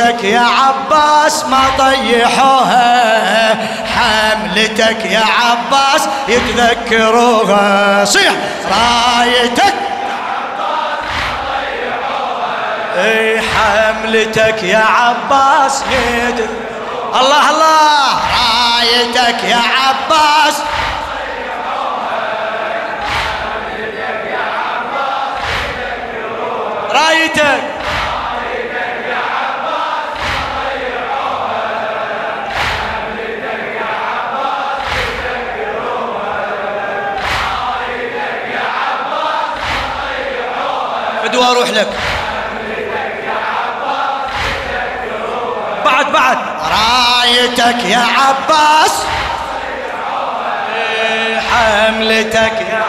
رايتك يا عباس ما طيحوها. حملتك يا عباس يتذكروها. صيح. رايتك. إي حملتك يا عباس يد الله الله. رايتك يا عباس. رايتك. أروح لك. بعد بعد. رايتك يا عباس. حملتك يا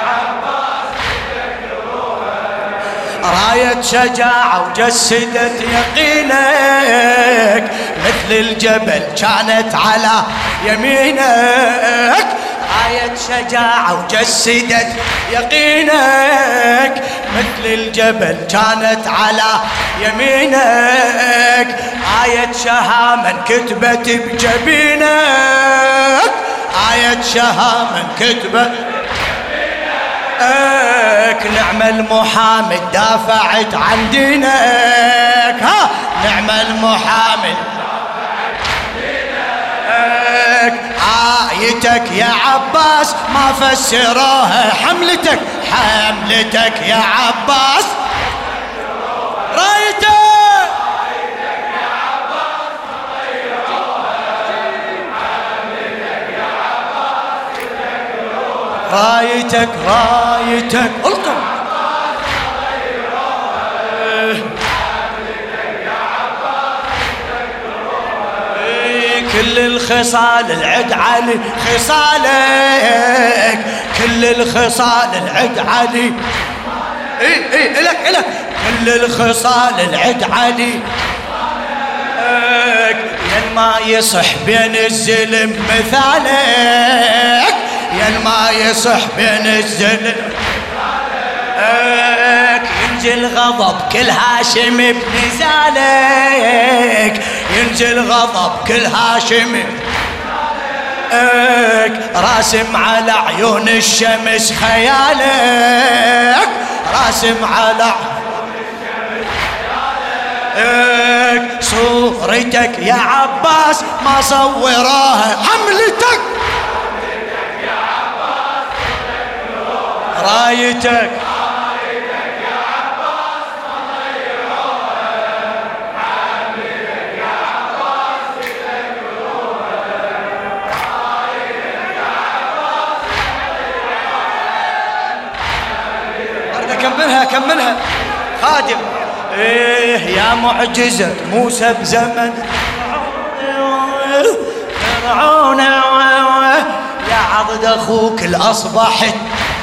راية شجاعة وجسدت يقينك. مثل الجبل كانت على يمينك. راية شجاعة وجسدت يقينك. مثل الجبل كانت على يمينك. آية شهامة كتبت بجبينك. آية شهامة كتبت لك نعم المحامي دافعت عن دينك. ها نعم المحامي آيتك يا عباس ما فسروها حملتك حملتك يا عباس. رايتك رايتك كل الخصال العد علي خصالك. كل الخصال العد علي. اي اي إلك إلك. كل الخصال العد علي. ين ما يصح بين الزلم مثالك. ين ما يصح بين الزلم ينجي الغضب كل هاشم بنزالك. ينزل غضب كل هاشم راسم على عيون الشمس خيالك. راسم على صورتك يا عباس ما صوراها حملتك. رايتك كملها كملها خادم. إيه يا معجزة موسى بزمن. فرعون يا عضد أخوك الاصبحت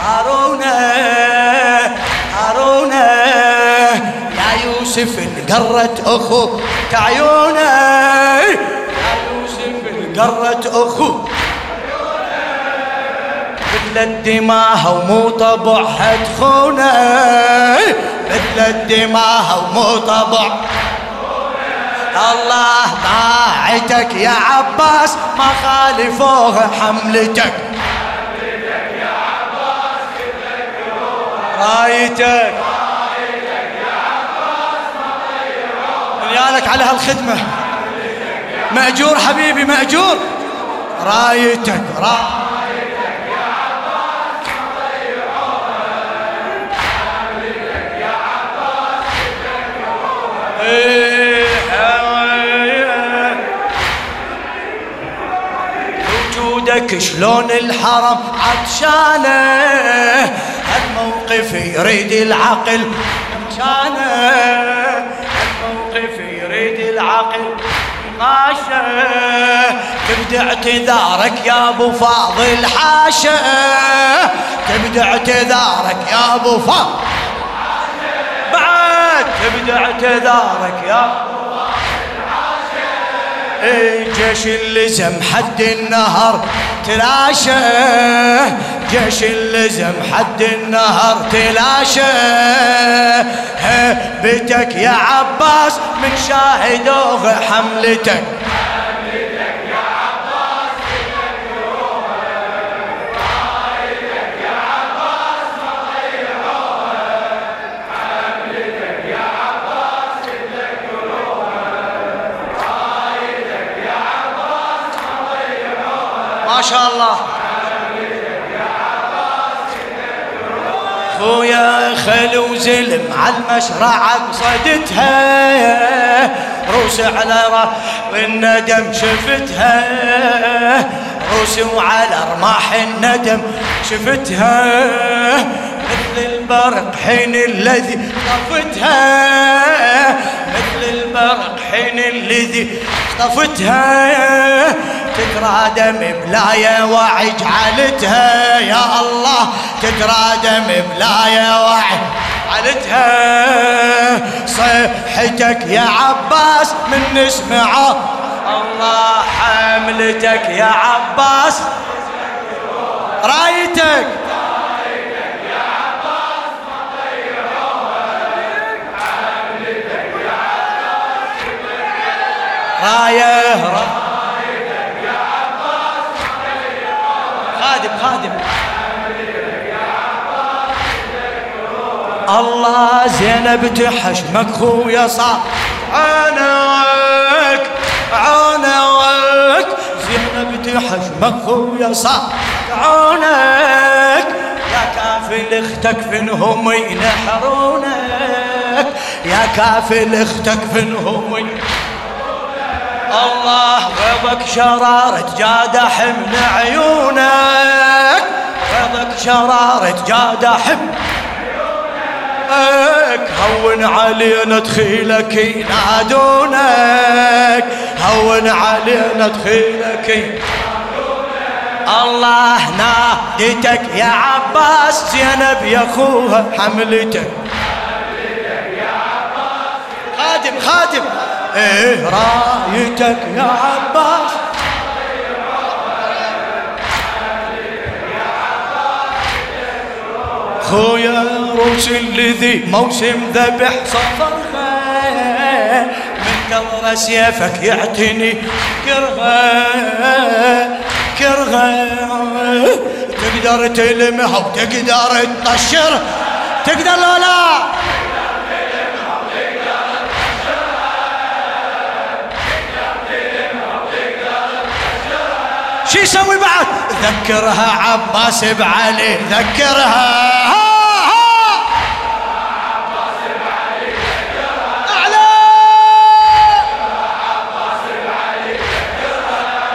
هارون هارون يا يوسف انقرت أخوك. عيونه يا يوسف انقرت أخوك. بدلت دماها ومو طبعها تخونه بدلت دماها ومو طبع الله طاعتك يا عباس ما خالفوها حملتك. رايتك. ريالك على هالخدمة. مأجور حبيبي مأجور. رايتك رايتك. وجودك شلون الحرم عطشانة؟ هالموقف يريد العقل كانه هالموقف يريد العقل حاشا تبدأ اعتذارك يا أبو فاضل حاشا. تبدأ اعتذارك يا أبو فاضل بعد تبدأ اعتذارك يا جيش اللزم حد النهر تلاشى جيش اللزم حد النهر تلاشى. بتك يا عباس من شاهدوه حملتك. خويا خلو زلم على المشرعة قصدتها. روس على الندم شفتها. روس وعلى رماح الندم شفتها. مثل البرق حين الذي طفتها مثل البرق حين الذي طفتها تترادم بلاية وعي جعلتها يا الله تترادم بلاية وعي جعلتها صيحتك يا عباس من نسمعه. الله حملتك يا عباس. رأيتك. راية. خادم خادم. الله زينب تحشمك خويا صار عانك عانك زينب تحشمك خويا صار عانك يا كافل أختك فينهم ينحرونك. يا كافل أختك فينهم الله غضك شرارة جادح من عيونك. غضك شرارة جادح من عيونك هون علينا دخيلك ينادونك. هون علينا دخيلك الله ناديتك يا عباس زينب يا أخوها حملتك. خادم خادم. إيه رأيتك يا عباس. خويا روس الذي موسم ذبح صفرها من كبر سيفك يعتني. كرها كرها تقدر تلمها وتقدر تطشر تقدر لا لا. شو يسوي بعد؟ ذكرها عباس بعلي ذكرها.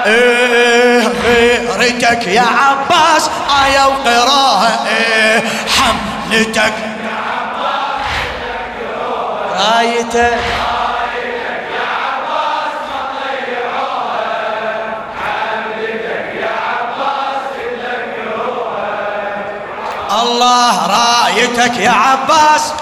إيه غيرتك يا عباس آية وقراها إيه حملتك. رأيتك الله رأيتك يا عباس.